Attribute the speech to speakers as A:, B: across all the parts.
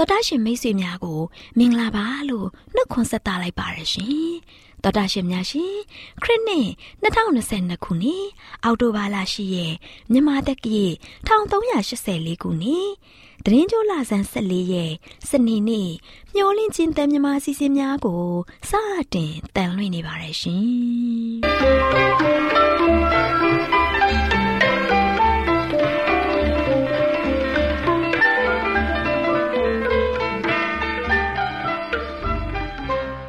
A: တော်တာရှင်မိတ်ဆွေများကိုမင်္ဂလာပါလို့နှုတ်ခွန်းဆက်တာလိုက်ပါရရှင်တော်တာရှင်များရှင်ခရစ်နှစ်2022ခုနှစ်အောက်တိုဘာလ10ရက်မြန်မာတက္ကရာ1384ခုနှစ်တရင်ကျိုးလာဆန်း14ရက်စနေနေ့မျောလင့်ချင်းတန်မြမာစီစဉ်များကိုစတင်တန်လွင့်နေပါရရှင်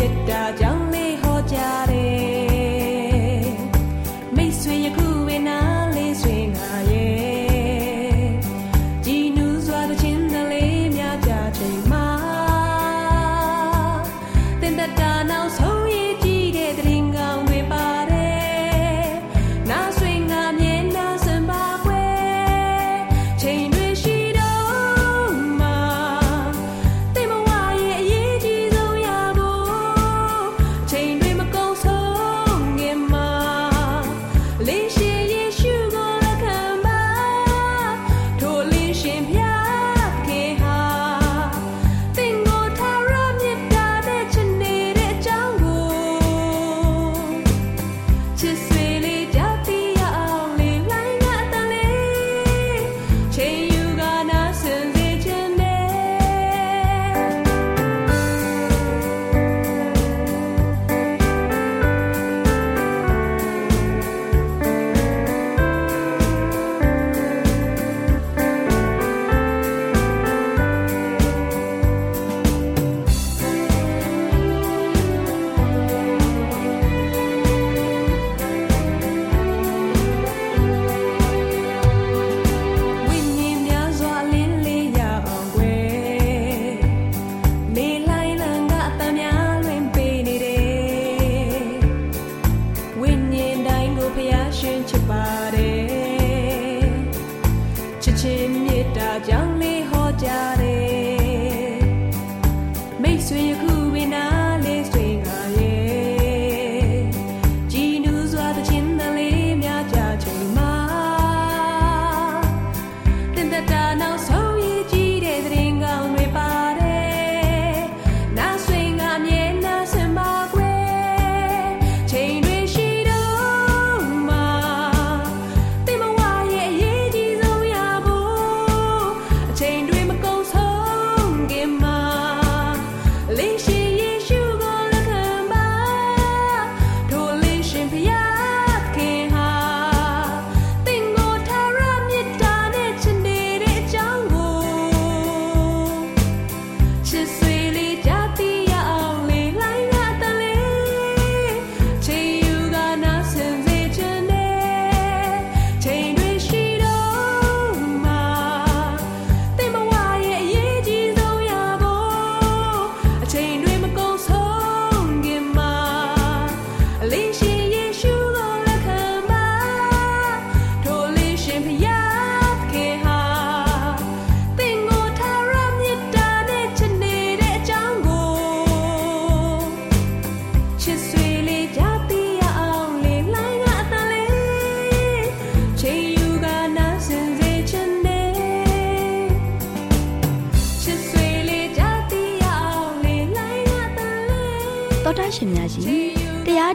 A: yet da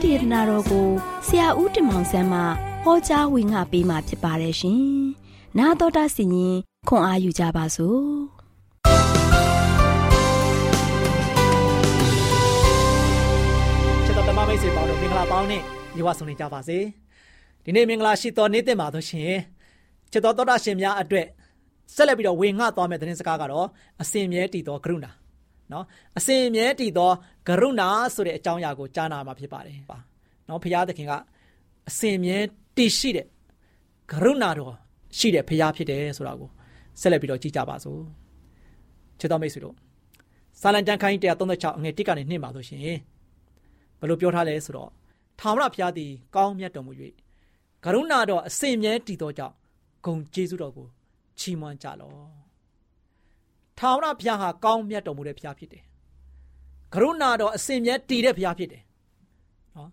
A: ဒေသနာတော်ကိုဆရာဦးတင်မောင်ဆန်းမှဟောကြားဝင်ငါပေးมาဖြစ်ပါတယ်ရှင်။နာတော်တာစီရင်ခွန်အားယူကြပါစို့။
B: ချစ်တော်ဓမ္မမိတ်ဆွေပေါင်းတို့မင်္ဂလာပေါင်းနဲ့ညီဝဆုံနေကြပါစေ။ဒီနေ့မင်္ဂလာရှိသောနေ့တင်ပါတို့ရှင်ချစ်တော်သောတာရှင်များအတွက်ဆက်လက်ပြီးတော့ဝေငှသွားမယ့်သတင်းစကားကတော့အစင်မြဲတည်သောကရုဏာ နော်အစင်မြဲတည်သောကရုဏာဆိုတဲ့အကြောင်းအရာကိုကြားနာမှာဖြစ်ပါတယ်ပါနော်ဘုရားသခင်ကအစင်မြဲတည်ရှိတဲ့ကရုဏာတော်ရှိတဲ့ဘုရားဖြစ်တယ်ဆိုတာကိုဆက်လက်ပြီးတော့ကြည့်ကြပါစို့ချစ်တော်မိတ်ဆွေတို့စာလံတန်ခိုင်း136အငယ်1ကနေ2ပါဆိုရှင်ဘယ်လိုပြောထားလဲဆိုတော့ထာဝရဘုရားသည်ကောင်းမြတ်တော်မူ၍ကရုဏာတော်အစင်မြဲတည်သောကြောင့်ဂုံကျေးဇူးတော်ကိုချီးမွမ်းကြလော့ ထာဝရဘုရားဟာကောင်းမြတ်တော်မူတဲ့ဘုရားဖြစ်တယ်ကရုဏာတော်အစင်မြဲတည်တဲ့ဘုရားဖြစ်တယ်နော်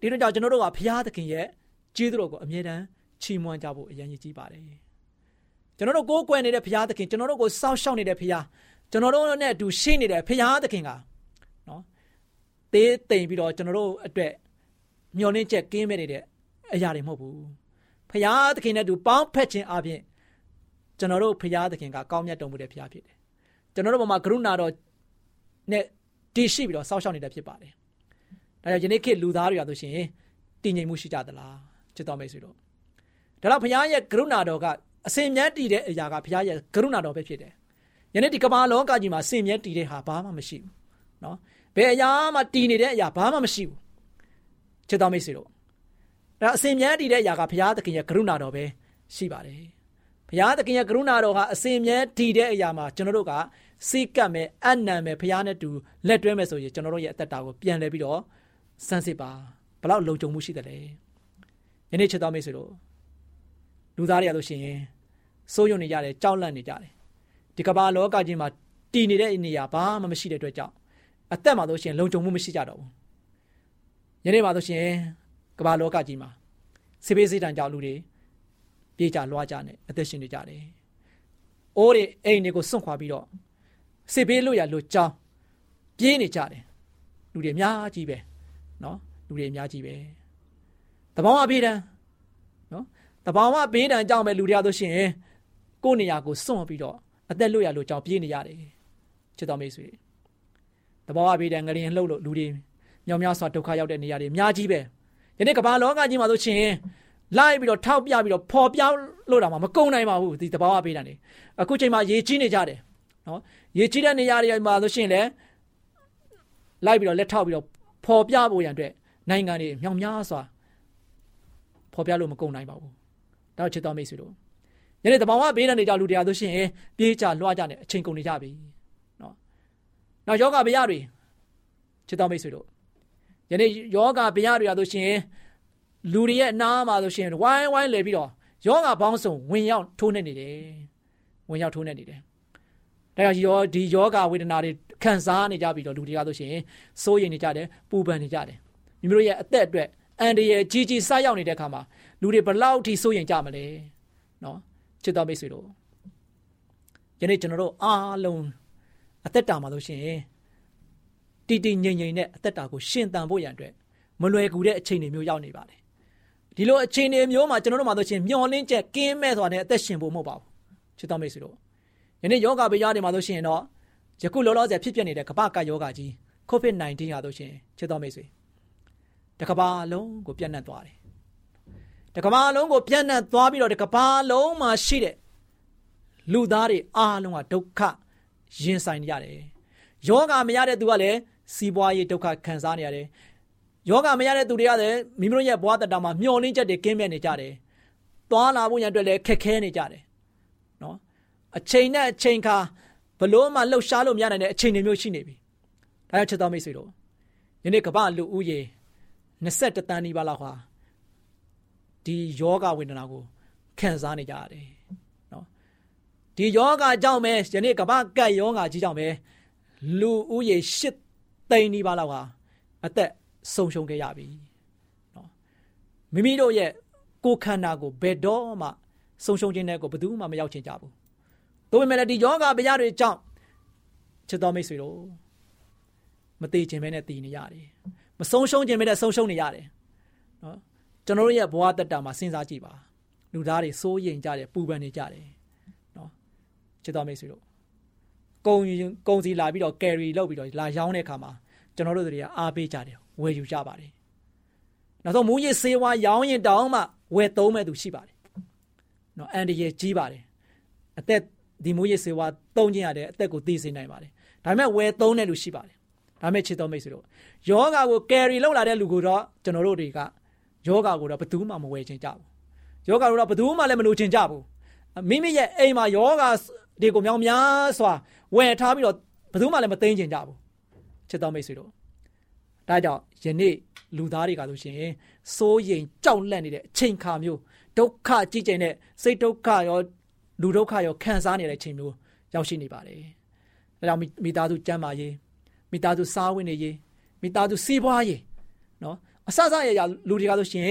B: ဒီတော့ကျွန်တော်တို့ကဘုရားသခင်ရဲ့ကျေးဇူးတော်ကိုအမြဲတမ်းချီးမွမ်းကြဖို့အရင်ကြီးပါတယ်ကျွန်တော်တို့ကိုးကွယ်နေတဲ့ဘုရားသခင်ကျွန်တော်တို့ကိုစောင့်ရှောက်နေတဲ့ဘုရားကျွန်တော်တို့နဲ့အတူရှိနေတဲ့ဘုရားသခင်ကနော်သေးသိမ့်ပြီးတော့ကျွန်တော်တို့အတွက်မျောလင်းချက်ကင်းမဲ့နေတဲ့အရာတွေမဟုတ်ဘူးဖရာသခင်နဲ့တူပေါင်းဖက်ခြင်းအပြင် ကျွန်တော်တို့ဖရာသခင်ကကောင်းမြတ်တော်မူတဲ့ဖရာဖြစ်တယ်ကျွန်တော်တို့ဘုံမှာကရုဏာတော်နဲ့တည်ရှိပြီးတော့စောင့်ရှောက်နေတဲ့ဖြစ်ပါတယ်ဒါကြောင့်ယနေ့ခေတ်လူသားတွေရဆိုရှင်တည်ငြိမ်မှုရှိကြသလားချစ်တော်မိတ်ဆွေတို့ဒါတော့ဖရာရဲ့ကရုဏာတော်ကအစင်မြတ်တည်တဲ့အရာကဖရာရဲ့ကရုဏာတော်ပဲဖြစ်တယ်ယနေ့ဒီကမ္ဘာလောကကြီးမှာစင်မြတ်တည်တဲ့ဟာဘာမှမရှိဘူးเนาะဘယ်အရာမှတည်နေတဲ့အရာဘာမှမရှိဘူးချစ်တော်မိတ်ဆွေတို့ဒါအစင်မြဲတည်တဲ့အရာကဘုရားသခင်ရဲ့ကရုဏာတော်ပဲရှိပါတယ် ဘုရားသခင်ရဲ့ကရုဏာတော်ကအစင်မြဲတည်တဲ့အရာမှာကျွန်တော်တို့ကစိတ်ကပ်မယ်အနံမယ်ဘုရားနဲ့တူလက်တွဲမယ်ဆိုရင်ကျွန်တော်တို့ရဲ့အသက်တာကိုပြန်လဲပြီးတော့စမ်းစစ်ပါဘလောက်လုံခြုံမှုရှိတယ်လဲယနေ့ချစ်တော်မိတ်ဆွေတို့လူသားတွေရလို့ရှိရင်စိုးရုံနေကြတယ်ကြောက်လန့်နေကြတယ်ဒီကမ္ဘာလောကကြီးမှာတည်နေတဲ့နေရာဘာမှမရှိတဲ့အတွက်ကြောင့်အသက်မှာဆိုရှင်လုံခြုံမှုမရှိကြတော့ဘူးယနေ့မှာဆိုရှင်ကမ္ဘာလောကကြီးမှာစေဘေးစေးတံကြောင့်လူတွေ ပြေးကြလွှားကြနဲ့အသက်ရှင်နေကြတယ်။အိုးတွေအိမ်တွေကိုစွန့်ခွာပြီးတော့စေဘေးလို့ရလို့ကြောင်းပြေးနေကြတယ်။လူတွေအများကြီးပဲနော်လူတွေအများကြီးပဲ။တဘောင်းအပြေးတံနော်တဘောင်းအဘေးတံကြောင့်ပဲလူတွေရဆိုရှင်ကိုယ့်နေရာကိုစွန့်ပြီးတော့အသက်လို့ရလို့ကြောင်းပြေးနေရတယ်။ချစ်တော်မိတ်ဆွေတဘောင်းအဘေးတံငရင်လှုပ်လို့လူတွေမြောင်များစွာဒုက္ခရောက်တဲ့နေရာတွေအများကြီးပဲ။ယနေ့ကမ္ဘာလောကကြီးမှာဆိုရှင် လိုက်ပြီးတော့ထောက်ပြပြီးတော့ပေါ်ပြောင်းလို့တော့မကုန်နိုင်ပါဘူးဒီတဘာဝပေးတာနေအခုချိန်မှာရေကြီးနေကြတယ်နော်ရေကြီးတဲ့နေရာတွေမှာဆိုရှင်လည်းလိုက်ပြီးတော့လက်ထောက်ပြီးတော့ပေါ်ပြဖို့ရန်အတွက်နိုင်ငံတွေမြောင်များစွာပေါ်ပြလို့မကုန်နိုင်ပါဘူးတော့ချစ်တော်မိတ်ဆွေတို့ယနေ့တဘာဝပေးတဲ့နေကြလူတရားဆိုရှင်ပြေးကြလွှားကြနေအချိန်ကုန်နေကြပြီနော်နောက်ယောဂဗျာတွေချစ်တော်မိတ်ဆွေတို့ယနေ့ယောဂဗျာတွေရဆိုရှင် လူတွေရဲ့နားမှာဆိုရှင်ဝိုင်းဝိုင်းလေပြီးတော့ယောဂဘောင်းစုံဝင်ရောက်ထိုးနေနေတယ်ဝင်ရောက်ထိုးနေနေတယ်ဒါကြောင့်ယောဒီယောဂဝေဒနာတွေခံစားနေကြပြီးတော့လူတွေကဆိုရှင်စိုးရိမ်နေကြတယ်ပူပန်နေကြတယ်မိမိတို့ရဲ့အသက်အတွက်အန်ဒီရဲ့ကြီးကြီးစားရောက်နေတဲ့အခါမှာလူတွေဘလောက်ထိစိုးရိမ်ကြမလဲနော်ချစ်တော်မိတ်ဆွေတို့ယနေ့ကျွန်တော်တို့အားလုံးအသက်တာမှာဆိုရှင်တီတီငိမ့်ငိမ့်နဲ့အသက်တာကိုရှင်သန်ဖို့ရန်အတွက်မလွယ်ကူတဲ့အခြေအနေမျိုးရောက်နေပါတယ် ဒီလိုအခြေအနေမျိုးမှာကျွန်တော်တို့မှာဆိုရှင်မျောလင်းချက်ကင်းမဲ့စွာနဲ့အသက်ရှင်ဖို့မဟုတ်ပါဘူးချစ်တော်မိတ်ဆွေတို့ယနေ့ယောဂဗျာတွေမှာဆိုရှင်တော့ယခုလောလောဆယ်ဖြစ်ပျက်နေတဲ့ကမ္ဘာကယောဂကြီး COVID-19 ရာဆိုရှင်ချစ်တော်မိတ်ဆွေတကဘာလုံးကိုပြန့်နှံ့သွားတယ်တကဘာလုံးကိုပြန့်နှံ့သွားပြီးတော့တကဘာလုံးမှာရှိတဲ့လူသားတွေအားလုံးကဒုက္ခရင်ဆိုင်နေရတယ်ယောဂမရတဲ့သူကလည်းစီးပွားရေးဒုက္ခခံစားနေရတယ် ယောဂမရတဲ့သူတွေကလည်းမိမိတို့ရဲ့ဘဝတတမှာမျောလင်းချက်တွေကင်းမဲ့နေကြတယ်။သွားလာဖို့ရန်အတွက်လည်းခက်ခဲနေကြတယ်။နော်။အချိန်နဲ့အချိန်ခါဘလို့မှလှုပ်ရှားလို့မရနိုင်တဲ့အချိန်တွေမျိုးရှိနေပြီ။ဒါကြောင့်ချစ်တော်မိတ်ဆွေတို့ယနေ့ကမ္ဘာလူဦးရေ21တန်းနီးပါးလောက်ဟာဒီယောဂဝေဒနာကိုခံစားနေကြရတယ်။နော်။ဒီယောဂကြောင့်ပဲယနေ့ကမ္ဘာကပ်ယောဂကြီးကြောင့်ပဲလူဦးရေ8သိန်းနီးပါးလောက်ဟာအသက် ဆုံးရှုံးခဲ့ရပြီနော်မိမိတို့ရဲ့ကိုယ်ခန္ဓာကိုဘယ်တော့မှဆုံးရှုံးခြင်းတဲ့ကိုဘယ်သူမှမရောက်ချင်ကြဘူးဒါပေမဲ့လည်းဒီယောဂဗျာတွေကြောင့်ချစ်တော်မိတ်ဆွေတို့မသေးခြင်းပဲနဲ့တည်နေရတယ်မဆုံးရှုံးခြင်းပဲနဲ့ဆုံးရှုံးနေရတယ်နော်ကျွန်တော်တို့ရဲ့ဘဝတက်တာမှာစဉ်းစားကြည့်ပါလူသားတွေစိုးရိမ်ကြတယ်ပူပန်နေကြတယ်နော်ချစ်တော်မိတ်ဆွေတို့ကုံကုံစီလာပြီးတော့ carry လုပ်ပြီးတော့လာရောင်းတဲ့အခါမှာကျွန်တော်တို့တွေကအားပေးကြတယ် ဝယ်ယူကြပါတယ်နောက်ဆုံးမူရစ်ဆေးဝါးရောင်းရင်တောင်းမှဝယ်သုံးမဲ့သူရှိပါတယ်နော်အန်ဒီရဲ့ကြီးပါတယ်အသက်ဒီမိုးရစေဝါသုံးခြင်းရတဲ့အသက်ကိုသိစေနိုင်ပါတယ်ဒါပေမဲ့ဝယ်သုံးတဲ့လူရှိပါတယ်ဒါပေမဲ့ချစ်တော်မိတ်ဆွေတို့ယောဂါကိုကယ်ရီလောက်လာတဲ့လူကိုတော့ကျွန်တော်တို့တွေကယောဂါကိုတော့ဘယ်သူမှမဝယ်ချင်ကြဘူးယောဂါကိုတော့ဘယ်သူမှလည်းမလိုချင်ကြဘူးမိမိရဲ့အိမ်မှာယောဂါတွေကိုမြောင်များစွာဝယ်ထားပြီးတော့ဘယ်သူမှလည်းမသိမ်းချင်ကြဘူးချစ်တော်မိတ်ဆွေတို့ ဒါကြောင့်ယနေ့လူသားတွေကဆိုရှင်စိုးရိမ်ကြောက်လန့်နေတဲ့အချိန်ခါမျိုးဒုက္ခကြည်ကျင်တဲ့စိတ်ဒုက္ခရောလူဒုက္ခရောခံစားနေတဲ့အချိန်မျိုးရောက်ရှိနေပါတယ်။ဒါကြောင့်မိသားစုကျမ်းမာရေးမိသားစုစားဝင်နေရေးမိသားစုစီးပွားရေးနော်အဆဆရရလူတွေကဆိုရှင်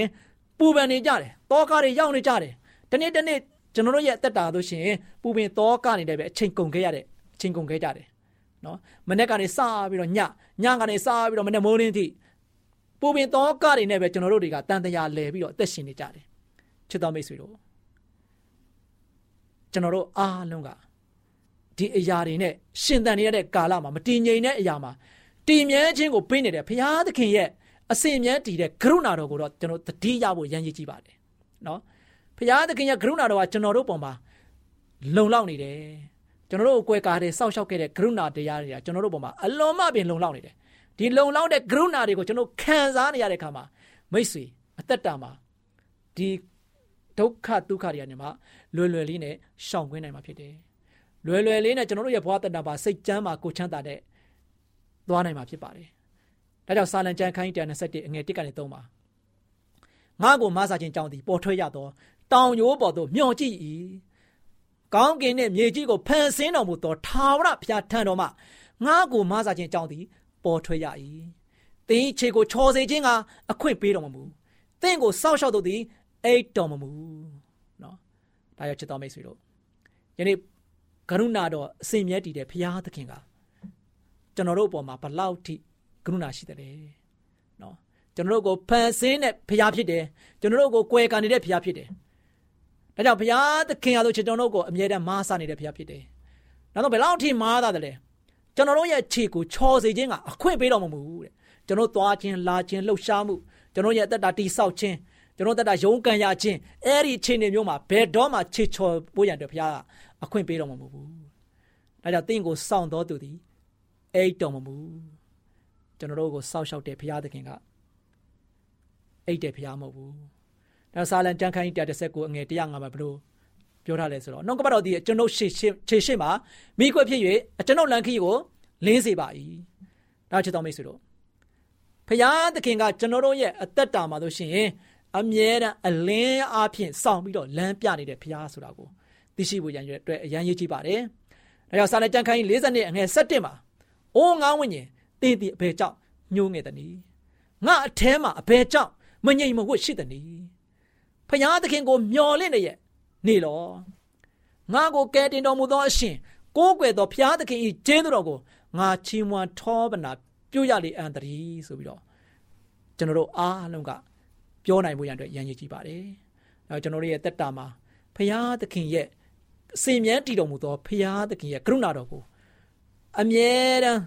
B: ပူပန်နေကြတယ်တောကားတွေရောက်နေကြတယ်တနေ့တနေ့ကျွန်တော်တို့ရဲ့အသက်တာဆိုရှင်ပူပင်တောကားနေတဲ့ပဲအချိန်ကုန်ခဲ့ရတဲ့အချိန်ကုန်ခဲ့ကြတယ် နော်မနေ့ကနေစပြီးတော့ညညကနေစပြီးတော့မနေ့မိုးလင်းထိပူပင်တောကားတွေနဲ့ပဲကျွန်တော်တို့တွေကတန်တရာလဲပြီးတော့အသက်ရှင်နေကြတယ်ချစ်တော်မိတ်ဆွေတို့ကျွန်တော်တို့အားလုံးကဒီအရာတွေနဲ့ရှင်သန်နေရတဲ့ကာလမှာမတည်ငြိမ်တဲ့အရာမှာတည်မြဲခြင်းကိုပေးနေတဲ့ဘုရားသခင်ရဲ့အစဉ်မြဲတည်တဲ့ကရုဏာတော်ကိုတော့ကျွန်တော်တတိယဖို့ရန်ရည်ကြည့်ပါတယ်နော်ဘုရားသခင်ရဲ့ကရုဏာတော်ကကျွန်တော်တို့ပုံမှာလုံလောက်နေတယ် ကျွန်တော်တို့ကိုကွယ်ကားတဲ့စောက်ရှောက်ခဲ့တဲ့ကရုဏာတရားတွေကကျွန်တော်တို့ပုံမှာအလွန်မှပင်လုံလောက်နေတယ်ဒီလုံလောက်တဲ့ကရုဏာတွေကိုကျွန်တော်ခံစားနေရတဲ့အခါမှာမိတ်ဆွေအသက်တာမှာဒီဒုက္ခဒုက္ခတွေကနေမှလွယ်လွယ်လေးနဲ့ရှောင်ကွင်းနိုင်မှာဖြစ်တယ်။လွယ်လွယ်လေးနဲ့ကျွန်တော်တို့ရဲ့ဘဝတဏ္ဍာပါစိတ်ချမ်းမှာကိုချမ်းသာတဲ့သွားနိုင်မှာဖြစ်ပါတယ်။ဒါကြောင့်စာလံကျမ်းခန်းကြီး121အငယ်1ကနေ3ပါ။ငါကိုမဆာခြင်းကြောင့်ဒီပေါ်ထွက်ရသောတောင်ရိုးပေါ်သို့မျှော်ကြည့်၏။ ကောင်းကင်နှင့်မြေကြီးကိုဖန်ဆင်းတော်မူသောထာဝရဘုရားထံတော်မှငါကိုမဆာခြင်းကြောင့်ဒီပေါ်ထွက်ရ၏။သင်ခြေကိုချော်စေခြင်းကအခွင့်ပေးတော်မမူ။သင်ကိုစောက်ရှောက်တို့သည်အိတ်တော်မမူနော်ဒါရောက်ချစ်တော်မိတ်ဆွေတို့ယနေ့ကရုဏာတော်အစဉ်မြဲတည်တဲ့ဘုရားသခင်ကကျွန်တော်တို့အပေါ်မှာဘလောက်ထိကရုဏာရှိတယ်လေနော်ကျွန်တော်တို့ကိုဖန်ဆင်းတဲ့ဘုရားဖြစ်တယ်ကျွန်တော်တို့ကိုကွယ်ကန်နေတဲ့ဘုရားဖြစ်တယ် ဒါကြောင့်ဘုရားသခင်အားလို့ကျွန်တော်တို့ကိုအမြဲတမ်းမားဆနေတဲ့ဘုရားဖြစ်တယ်နောက်တော့ဘယ်လောက်ထိမားတာလဲကျွန်တော်တို့ရဲ့ခြေကိုချော်စေခြင်းကအခွင့်ပေးတော်မမူတဲ့ကျွန်တော်သွားခြင်းလာခြင်းလှုပ်ရှားမှုကျွန်တော်ရဲ့အသက်တာတိဆောက်ခြင်းကျွန်တော်တက်တာရုံးကန်ရခြင်းအဲ့ဒီအခြေအနေမျိုးမှာဘယ်တော့မှချေချော်ပိုးရန်အတွက်ဘုရားကအခွင့်ပေးတော်မှာမဟုတ်ဘူး။ဒါကြောင့်တင့်ကိုစောင့်တော်သူသည်အိတ်တော်မမူကျွန်တော်တို့ကိုစောက်ရှောက်တဲ့ဘုရားသခင်ကအိတ်တဲ့ဘုရားမဟုတ်ဘူး။ ဒါစာလံကြံခိုင်း139အငယ်105မှာဘလို့ပြောထားလဲဆိုတော့နှုတ်ကပတ်တော်ဒီကျွန်ုပ်ရှေ့ရှေ့ခြေရှေ့မှာမိခွက်ဖြစ်၍ကျွန်ုပ်လန်ခီကိုလင်းစေပါ၏။ဒါချစ်တော်မိတ်ဆွေတို့ဖျားသခင်ကကျွန်တော်တို့ရဲ့အသက်တာမှာလို့ရှိရင်အမြဲတမ်းအလင်းအားဖြင့်စောင့်ပြီးတော့လမ်းပြနေတဲ့ဘုရားဆိုတာကိုသိရှိဖို့ရန်ရွယ်အတွက်အရန်ရေးကြည့်ပါတယ်။ဒါကြောင့်စာနယ်ကြံခိုင်း40နှစ်အငယ်7မှာအိုးငါဝိညာဉ်တင်းတီအဘယ်ကြောင့်ညှိုးငယ်တည်းငါအแทမှာအဘယ်ကြောင့်မငြိမ်မဝှက်ရှိတည်း ဖျားသခင်ကိုမျော်လင့်နေရဲ့နေလောငါကိုကယ်တင်တော်မူသောအရှင်ကိုးကွယ်သောဖျားသခင်၏ဂျေးတော်ကိုငါချီးမွမ်းထောပနာပြုရလေအံတည်းဆိုပြီးတော့ကျွန်တော်တို့အားလုံးကပြောနိုင်မှုရန်အတွက်ရန်ရည်ကြည့်ပါတယ်။အဲကျွန်တော်တို့ရဲ့တက်တာမှာဖရာသခင်ရဲ့အစဉ်မြဲတည်တော်မူသောဖရာသခင်ရဲ့ကရုဏာတော်ကိုအမြဲတမ်း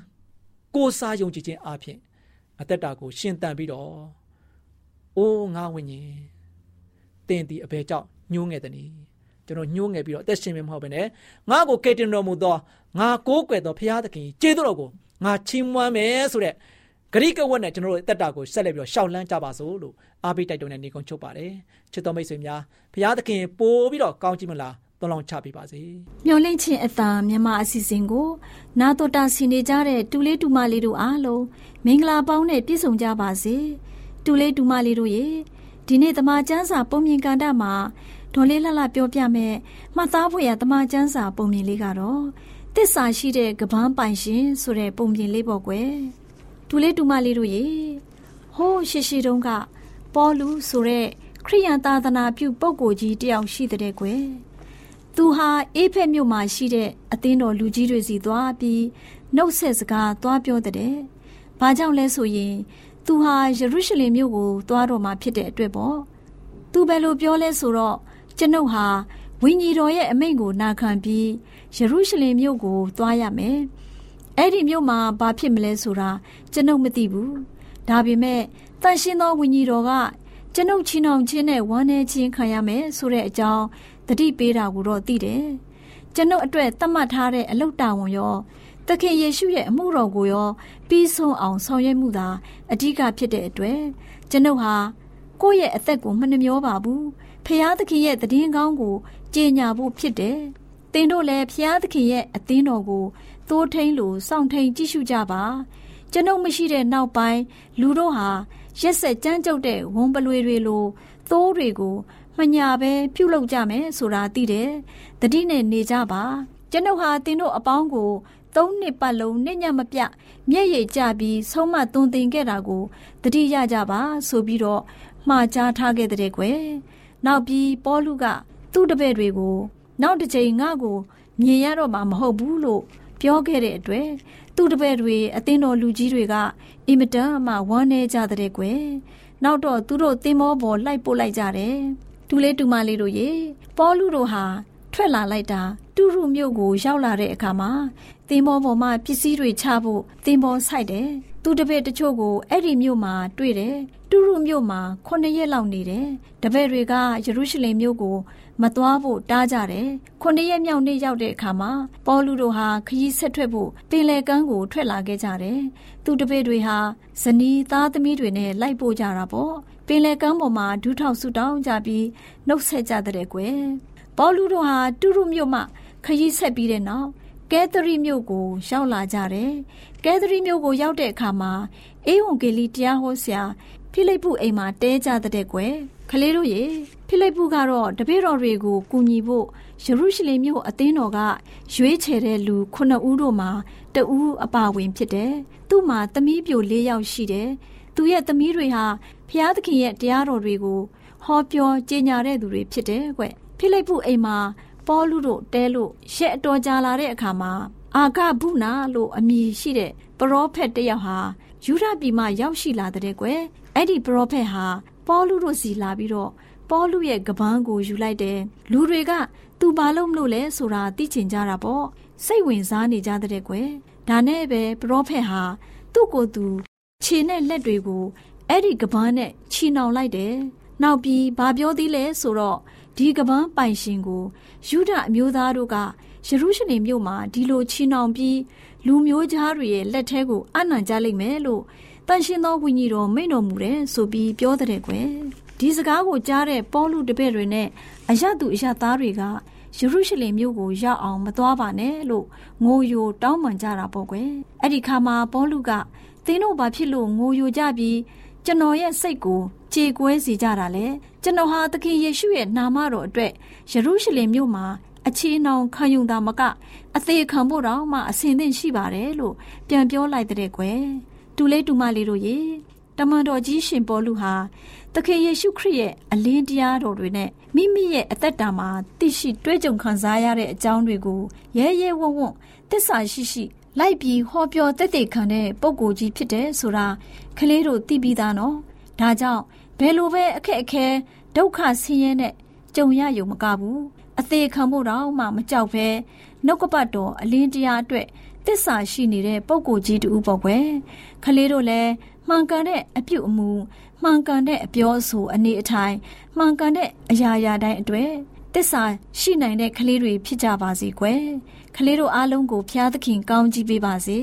B: ကိုးစားယုံကြည်ခြင်းအပြင်အသက်တာကိုရှင်သန်ပြီးတော့အိုးငါဝိညာဉ် တင်ဒီအဘယ်ကြောင့်ညှိုးငယ်တဲ့နီကျွန်တော်ညှိုးငယ်ပြီးတော့အသက်ရှင်မမဟုတ်ဘဲနဲ့ငါကိုကယ်တင်တော်မူသောငါကိုးကွယ်သောဖရာသခင်ကျေးဇူးတော်ကိုငါချီးမွမ်းမယ်ဆိုတဲ့ဂရိကဝတ်နဲ့ကျွန်တော်တို့တက်တာကိုဆက်လက်ပြီးတော့ရှောက်လန်းကြပါစို့လို့အားပေးတိုက်တွန်းတဲ့နေကုန်းချုပ်ပါတယ်ချစ်တော်မိတ်ဆွေများဘုရားသခင်ပိုးပြီးတော့ကောင်းချီးမလားတော်လောင်ချပေးပါစေ
C: မျော်လင့်ခြင်းအသာမြန်မာအစီအစဉ်ကို နာတော်တာဆင်နေကြတဲ့တူလေးတူမလေးတို့အားလုံးမင်္ဂလာပေါင်းနဲ့ပြည့်စုံကြပါစေတူလေးတူမလေးတို့ရေ ဒီနေ့တမချန်းစာပုံမြင်ကန်တာမှာဒေါ်လေးလှလှပြောပြမယ်မှတ်သားဖို့ရတမချန်းစာပုံမြင်လေးကတော့တစ္ဆာရှိတဲ့ကပန်းပိုင်ရှင်ဆိုတဲ့ပုံမြင်လေးပေါ့ကွယ်တူလေးတူမလေးတို့ရေဟိုးရှိရှိတုန်းကပေါ်လူဆိုတဲ့ခရိယန်သာသနာပြုပုဂ္ဂိုလ်ကြီးတယောက်ရှိတဲ့ကွယ်သူဟာအေးဖက်မြို့မှာရှိတဲ့အသင်းတော်လူကြီးတွေစီသွားပြီးနှုတ်ဆက်စကားသွားပြောတဲ့။ဘာကြောင့်လဲဆိုရင် သူဟာယေရုရှလင်မြို့ကိုသွားတော့မှာဖြစ်တဲ့အတွက်ပေါ့။သူဘယ်လိုပြောလဲဆိုတော့ကျွန်ုပ်ဟာဝိညာဉ်တော်ရဲ့အမိန့်ကိုနာခံပြီးယေရုရှလင်မြို့ကိုသွားရမယ်။အဲ့ဒီမြို့မှာဘာဖြစ်မလဲဆိုတာကျွန်ုပ်မသိဘူးဒါပေမဲ့တန်ရှင်းသောဝိညာဉ်တော်ကကျွန်ုပ်ချင်းအောင်ချင်းနဲ့ဝမ်းနေချင်းခံရမယ်ဆိုတဲ့အကြောင်းတတိပေးတာကိုတော့သိတယ်ကျွန်ုပ်အတွက်သတ်မှတ်ထားတဲ့အလုတ်တာဝန်ရော သခင်ယေရှုရဲ့အမှုတော်ကိုရောပြီးဆုံးအောင်ဆောင်ရွက်မှုသာအဓိကဖြစ်တဲ့အတွက်ကျွန်ုပ်ဟာကိုယ့်ရဲ့အသက်ကိုမနှမျောပါဘူးဖျားသခင်ရဲ့တည်င်းကောင်းကိုကြေညာဖို့ဖြစ်တယ်။သင်တို့လည်းဖျားသခင်ရဲ့အသင်းတော်ကိုသိုးထိန်လို့စောင့်ထိန်ကြည့်ရှုကြပါ။ကျွန်ုပ်မရှိတဲ့နောက်ပိုင်းလူတို့ဟာရက်ဆက်ကြမ်းကြုတ်တဲ့ဝုံပလွေတွေလိုသိုးတွေကိုမညာပဲပြုတ်လောက်ကြမယ်ဆိုတာသိတယ်။တတိနဲ့နေကြပါ။ကျွန်ုပ်ဟာသင်တို့အပေါင်းကို သုံးနှစ်ပတ်လုံးနှစ်ညမပြမျက်ရည်ကျပြီးဆုံးမသွန်သင်ခဲ့တာကိုတတိရကြပါဆိုပြီးတော့မှားကြားထားခဲ့တဲ့ကွယ်နောက်ပြီးပေါလုကသူ့တပည့်တွေကို နောက်တစ်ချိန်ငါ့ကိုမြင်ရတော့မှာမဟုတ်ဘူးလို့ပြောခဲ့တဲ့အတွက်သူ့တပည့်တွေအသင်းတော်လူကြီးတွေကအင်မတန်မှဝမ်းနည်းကြတဲ့ကွယ်နောက်တော့သူတို့သင်္ဘောပေါ်လိုက်ပို့လိုက်ကြတယ်တူလေးတူမလေးတို့ရေပေါလုတို့ဟာထွက်လာလိုက်တာတူရုမြို့ကိုရောက်လာတဲ့အခါမှာ သင်္ဘောပေါ်မှာပစ္စည်းတွေချဖို့သင်္ဘောဆိုင်တယ်။သူတပည့်တချို့ကိုအဲ့ဒီမြို့မှာတွေ့တယ်။တူရုမြို့မှာ9ရက်လောက်နေတယ်။တပည့်တွေကယေရုရှလင်မြို့ကိုမသွားဖို့တားကြတယ်။9ရက်မြောက်နေ့ရောက်တဲ့အခါမှာပေါလုတို့ဟာခရီးဆက်ထွက်ဖို့ပင်လယ်ကမ်းကိုထွက်လာခဲ့ကြတယ်။သူတပည့်တွေဟာဇနီးသားသမီးတွေနဲ့လိုက်ပို့ကြတာပေါ့။ပင်လယ်ကမ်းပေါ်မှာဒူးထောက်ဆူတောင်းကြပြီးနှုတ်ဆက်ကြတဲ့ကွယ်။ပေါလုတို့ဟာတူရုမြို့မှခရီးဆက်ပြီးတဲ့နောက် ကဲသရီမြို့ကိုရောက်လာကြတယ်။ကဲသရီမြို့ကိုရောက်တဲ့အခါမှာအေးဝန်ဂေလိတရားဟောဆရာဖိလိပ္ပုအိမ်မှာတဲကြတဲ့ကွယ်။ကလေးတို့ရေဖိလိပ္ပုကတော့တပည့်တော်တွေကိုကူညီဖို့ယေရုရှလင်မြို့အသင်းတော်ကရွေးချယ်တဲ့လူခုနှစ်ဦးတို့မှာတဦးအပါဝင်ဖြစ်တယ်။သူ့မှာသမီးပြို၄ယောက်ရှိတယ်။သူရဲ့သမီးတွေဟာဖျားသခင်ရဲ့တရားတော်တွေကိုဟောပြောကြေညာတဲ့သူတွေဖြစ်တယ်ကွ။ဖိလိပ္ပုအိမ်မှာ ပေါလုတို့တဲလို့ရက်အတော်ကြာလာတဲ့အခါမှာအာဂဗုနာလို့အမည်ရှိတဲ့ပရောဖက်တယောက်ဟာယူဒပြည်မှာရောက်ရှိလာတဲ့ကွယ်အဲ့ဒီပရောဖက်ဟာပေါလုတို့စီလာပြီးတော့ပေါလုရဲ့ကပန်းကိုယူလိုက်တယ်လူတွေကသူဘာလို့မလို့လဲဆိုတာသိချင်ကြတာပေါ့စိတ်ဝင်စားနေကြတဲ့ကွယ်ဒါနဲ့ပဲပရောဖက်ဟာသူ့ကိုယ်သူခြေနဲ့လက်တွေကိုအဲ့ဒီကပန်းနဲ့ချီနှောင်လိုက်တယ်နောက်ပြီးဘာပြောသေးလဲဆိုတော့ ဒီကပန်းပိုင်ရှင်ကိုယူဒအမျိုးသားတို့ကယေရုရှလင်မြို့မှာဒီလိုချီနှောင်ပြီးလူမျိုးသားတွေရဲ့လက်ထဲကိုအနံ့ကြလိမ့်မယ်လို့တန်ရှင်သောဝိညာဉ်တော်မိန့်တော်မူတယ်ဆိုပြီးပြောတဲ့ကွယ်ဒီစကားကိုကြားတဲ့ပေါလုတပည့်တွေနဲ့အရသူအရသားတွေကယေရုရှလင်မြို့ကိုရောက်အောင်မသွားပါနဲ့လို့ငိုယိုတောင်းပန်ကြတာပေါ့ကွယ်အဲ့ဒီခါမှာပေါလုကသင်တို့ဘာဖြစ်လို့ငိုယိုကြပြီးကျွန်တော်ရဲ့စိတ်ကို ကြေကွဲစေကြတာလေကျွန်တော်ဟာသခင်ယေရှုရဲ့နာမတော်အတွက်ယေရုရှလင်မြို့မှာအခြေနှောင်ခံယူတာမကအသေးခံဖို့တော့မှအစင်သင့်ရှိပါတယ်လို့ပြန်ပြောလိုက်တဲ့ကွယ်တူလေးတူမလေးတို့ရေတမန်တော်ကြီးရှင်ပေါလုဟာသခင်ယေရှုခရစ်ရဲ့အလင်းတရားတော်တွေနဲ့မိမိရဲ့အသက်တာမှာသိရှိတွေးကြုံခံစားရတဲ့အကြောင်းတွေကိုရဲရဲဝံ့ဝံ့သစ္စာရှိရှိလိုက်ပြီးဟောပြောတက်တဲ့ခံတဲ့ပုံကိုကြီးဖြစ်တယ်ဆိုတာကလေးတို့သိပြီးသားနော် ဒါကြောင့်ဘယ်လိုပဲအခက်အခဲဒုက္ခဆင်းရဲနဲ့ကြုံရယုံမကဘူးအသေးခံဖို့တော့မှမကြောက်ပဲနှုတ်ကပတ်တော်အလင်းတရားအတွက်တစ္ဆာရှိနေတဲ့ပုံကိုကြီးတူပေါ့ကွယ်ခလေးတို့လည်းမှန်ကန်တဲ့အပြုအမူမှန်ကန်တဲ့အပြောအဆိုအနေအထိုင်မှန်ကန်တဲ့အရာရာတိုင်းအတွက်တစ္ဆာရှိနိုင်တဲ့ကလေးတွေဖြစ်ကြပါစေကွယ်ကလေးတို့အားလုံးကိုဖျားသခင်ကောင်းကြီးပေးပါစေ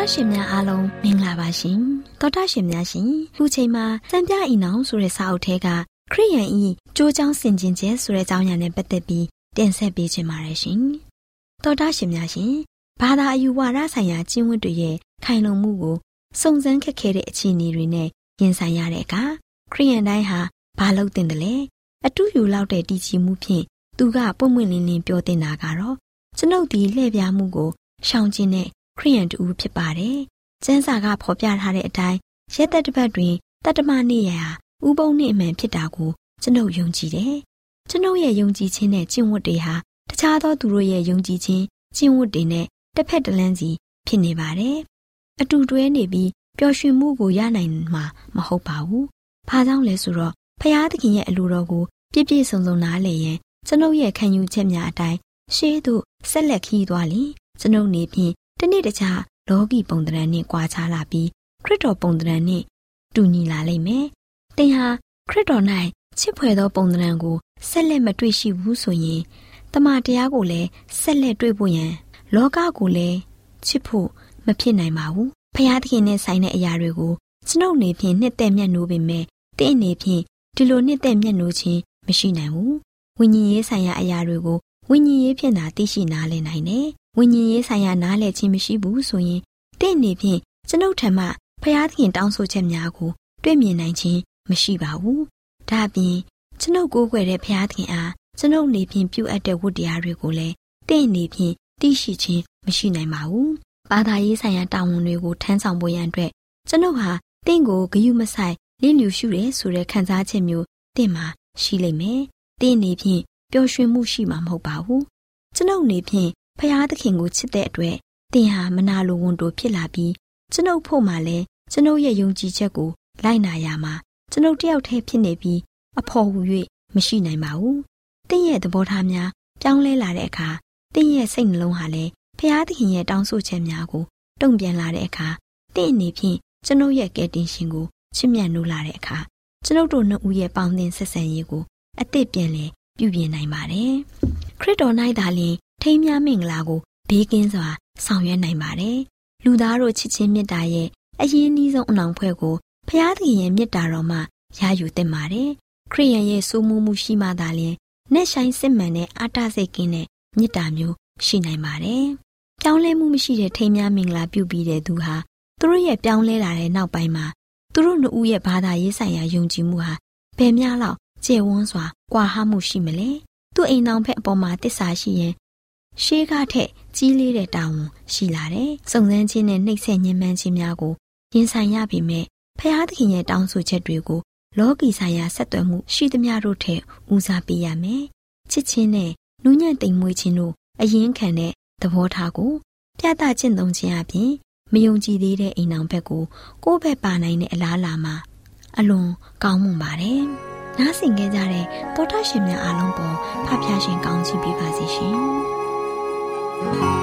D: တော်ရှင်များအားလုံးမင်္ဂလာပါရှင်တော်တာရှင်များရှင်ခုချိန်မှာစံပြအီနောင်ဆိုတဲ့စာအုပ်ထဲကခရိယန်ဤကြိုးချောင်းဆင်ကျင်ကျဲဆိုတဲ့အကြောင်းအရာနဲ့ပတ်သက်ပြီးတင်ဆက်ပေးချင်ပါတယ်ရှင်။တော်တာရှင်များရှင်ဘာသာအယူဝါဒဆိုင်ရာကျင့်ဝတ်တွေရဲ့ခိုင်လုံမှုကိုစုံစမ်းခက်ခဲတဲ့အခြေအနေတွေနဲ့ရင်ဆိုင်ရတဲ့အခါခရိယန်တိုင်းဟာဘာလုပ်တင်တယ်လဲအတူယူလောက်တဲ့တည်ကြည်မှုဖြင့်သူကပွင့်ပွင့်လင်းလင်းပြောတင်တာကတော့ကျွန်ုပ်ဒီလှည့်ပြားမှုကိုရှောင်ကျဉ်တဲ့ ခရိယန်တူဖြစ်ပါတယ်။ကျမ်းစာကဖော်ပြထားတဲ့အတိုင်းရဲသက်တစ်ပတ်တွင်တတ္တမနေ့ရာဥပုံနေ့အမှန်ဖြစ်တာကိုကျွန်ုပ်ယုံကြည်တယ်။ကျွန်ုပ်ရဲ့ယုံကြည်ခြင်းနဲ့ကျင့်ဝတ်တွေဟာတခြားသောသူတို့ရဲ့ယုံကြည်ခြင်းကျင့်ဝတ်တွေနဲ့တစ်ဖက်တစ်လမ်းစီဖြစ်နေပါတယ်။အတူတွဲနေပြီးပျော်ရွှင်မှုကိုရနိုင်မှာမဟုတ်ပါဘူး။ဘာကြောင့်လဲဆိုတော့ဖျားသခင်ရဲ့အလိုတော်ကိုပြည့်ပြည့်စုံစုံနားလည်ရင်ကျွန်ုပ်ရဲ့ခံယူချက်များအတိုင်းရှေးသို့ဆက်လက်ခီးသွားလျင်ကျွန်ုပ်နေဖြင့် တနေ့တခြားလောကီပုံသဏ္ဍာန်နှင့်ကွာခြားလာပြီးခရစ်တော်ပုံသဏ္ဍာန်နှင့်တူညီလာလိမ့်မယ်။သင်ဟာခရစ်တော်၌ချစ်ဖွယ်သောပုံသဏ္ဍာန်ကိုဆက်လက်မတွေ့ရှိဘူးဆိုရင်တမန်တရားကိုလည်းဆက်လက်တွေ့ဖို့ရန်လောကကိုလည်းချစ်ဖို့မဖြစ်နိုင်ပါဘူး။ဖျားသခင်နဲ့ဆိုင်တဲ့အရာတွေကိုကျွန်ုပ်နေဖြင့်နှစ်သက်မျက်နှိုးပေမဲ့တင့်အနေဖြင့်ဒီလိုနှစ်သက်မျက်နှိုးခြင်းမရှိနိုင်ဘူး။ဝိညာဉ်ရေးဆိုင်ရာအရာတွေကိုဝိညာဉ်ရေးဖြင့်သာသိရှိနားလည်နိုင်တယ်။ ဝိညာဉ်ရေးဆိုင်ရာနားလည်ခြင်းမရှိဘူးဆိုရင်တင့်အနေဖြင့်ကျွန်ုပ်ထံမှဖျားသခင်တောင်းဆိုချက်များကိုတွေ့မြင်နိုင်ခြင်းမရှိပါဘူး။ဒါအပြင်ကျွန်ုပ်ကိုးကွယ်တဲ့ဖျားသခင်အားကျွန်ုပ်နေဖြင့်ပြုအပ်တဲ့ဝတ္တရားတွေကိုလည်းတင့်အနေဖြင့်သိရှိခြင်းမရှိနိုင်ပါဘူး။ဘာသာရေးဆိုင်ရာတာဝန်တွေကိုထမ်းဆောင်ဖို့ရန်အတွက်ကျွန်ုပ်ဟာတင့်ကိုဂယုမဆိုင်လင်းလျူရှုရဲဆိုတဲ့ခံစားချက်မျိုးတင့်မှာရှိလိမ့်မယ်။တင့်အနေဖြင့်ပျော်ရွှင်မှုရှိမှာမဟုတ်ပါဘူး။ကျွန်ုပ်အနေဖြင့် ဖျားသခင်ကိုချစ်တဲ့အတွက်တင်ဟာမနာလိုဝန်တိုဖြစ်လာပြီးကျွန်ုပ်ဖို့မှလည်းကျွန်ုပ်ရဲ့ယုံကြည်ချက်ကိုလိုက်နာရမှာကျွန်ုပ်တယောက်တည်းဖြစ်နေပြီးအဖော်ဟူ၍မရှိနိုင်ပါဘူး။တင့်ရဲ့သဘောထားများပြောင်းလဲလာတဲ့အခါတင့်ရဲ့စိတ်နှလုံးဟာလည်းဖျားသခင်ရဲ့တောင်းဆိုချက်များကိုတုံ့ပြန်လာတဲ့အခါတင့်အနေဖြင့်ကျွန်ုပ်ရဲ့ကယ်တင်ရှင်ကိုချစ်မြတ်နိုးလာတဲ့အခါကျွန်ုပ်တို့နှစ်ဦးရဲ့ပေါင်းသင်းဆက်ဆံရေးကိုအသစ်ပြန်လဲပြုပြင်နိုင်ပါတယ်။ခရစ်တော်၌သာလျှင် ထိမ်းမြမင်္ဂလာကိုဘေးကင်းစွာ ဆောင်ရွက်နိုင်ပါတယ်။လူသားတို့ချစ်ချင်းမေတ္တာရဲ့အရင်းနှီးဆုံးအနောင်ဖွဲ့ကိုဖျားသခင်ရဲ့မေတ္တာတော်မှရယူသင့်ပါတယ်။ခရိယန်ရဲ့စိုးမိုးမှုရှိမှသာလျှင်နဲ့ဆိုင်စစ်မှန်တဲ့အာတစိတ်ကင်းတဲ့မေတ္တာမျိုးရှိနိုင်ပါတယ်။ပြောင်းလဲမှုမရှိတဲ့ထိမ်းမြမင်္ဂလာပြုပြီးတဲ့သူဟာသူတို့ရဲ့ပြောင်းလဲလာတဲ့နောက်ပိုင်းမှာသူတို့နှစ်ဦးရဲ့ဘာသာရေးဆိုင်ရာယုံကြည်မှုဟာဘယ်များလောက်ကျယ်ဝန်းစွာကွာဟမှုရှိမလဲသူ့အိမ်တော်ဖက်အပေါ်မှာတစ္ဆာရှိရင် ရှေးကထက်ကြီးလေးတဲ့တာဝန်ရှိလာတယ်။စုံစမ်းခြင်းနဲ့နှိပ်စက်ညှဉ်းပန်းခြင်းများကိုရင်ဆိုင်ရပေမဲ့ဖျားသခင်ရဲ့တောင်းဆိုချက်တွေကိုလောကီဆိုင်ရာဆက်သွယ်မှုရှိသမျှတို့ထက်ဦးစားပေးရမယ်။ချစ်ချင်းနဲ့နူးညံ့တိမ်မွေးခြင်းတို့အရင်ခံတဲ့သဘောထားကိုပြသကျင့်သုံးခြင်းအပြင်မယုံကြည်သေးတဲ့အိမ်အောင်ဘက်ကိုကိုယ့်ဘက်ပါနိုင်တဲ့အလားအလာမှာအလွန်ကောင်းမွန်ပါတယ်။နားဆင်ကြကြတဲ့သောတာရှင်များအားလုံးပေါ်ဖဖျားရှင်ကောင်းချီးပေးပါစေရှင်။
C: တာ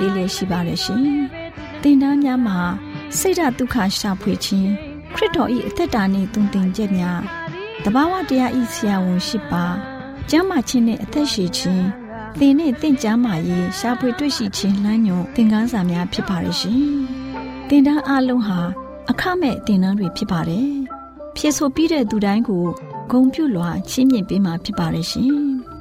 C: ပို့ချပေးလေရှိပါတယ်ရှင်တင်ဒားများမှာစိတ်ဓာတ်ဒုက္ခရှာဖွေခြင်းခရစ်တော်၏အသက်တာနှင့်တုန်တင်ကြများတဘာဝတရားဤဆရာဝန်ရှိပါကျမ်းမာခြင်းနဲ့အသက်ရှိခြင်းသင်နဲ့တင့်ကြမာရေးရှားဖွေတွေ့ရှိခြင်းလမ်းညွန်သင်ခန်းစာများဖြစ်ပါရဲ့ရှင်။သင်တန်းအလုံးဟာအခမဲ့သင်တန်းတွေဖြစ်ပါတယ်။ဖြစ်ဆိုပြီးတဲ့သူတိုင်းကိုဂုံပြုလွှာချင်းမြင့်ပေးမှာဖြစ်ပါရဲ့ရှင်။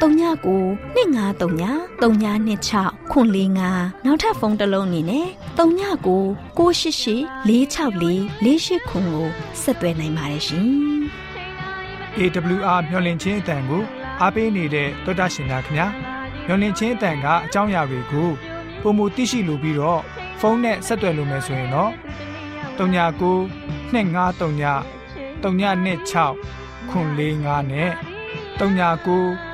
D: 39 2939 3926ခွန်45နောက်ထပ်ဖုန်းတစ်လုံးအနေနဲ့39 688 464 48ခွန်ကိုဆက်သွယ်နိုင်ပါတယ်ရှင်
E: AWR မျော်လင့်ခြင်းအတန်ကိုအားပေးနေတဲ့တောတာရှင်များခင်ဗျာမျော်လင့်ခြင်းအတန်ကအကြောင်းအရာတွေကိုပုံမသိရှိလိုပြီးတော့ဖုန်းနဲ့ဆက်သွယ်လို့မယ်ဆိုရင်တော့39 253 396 465နဲ့39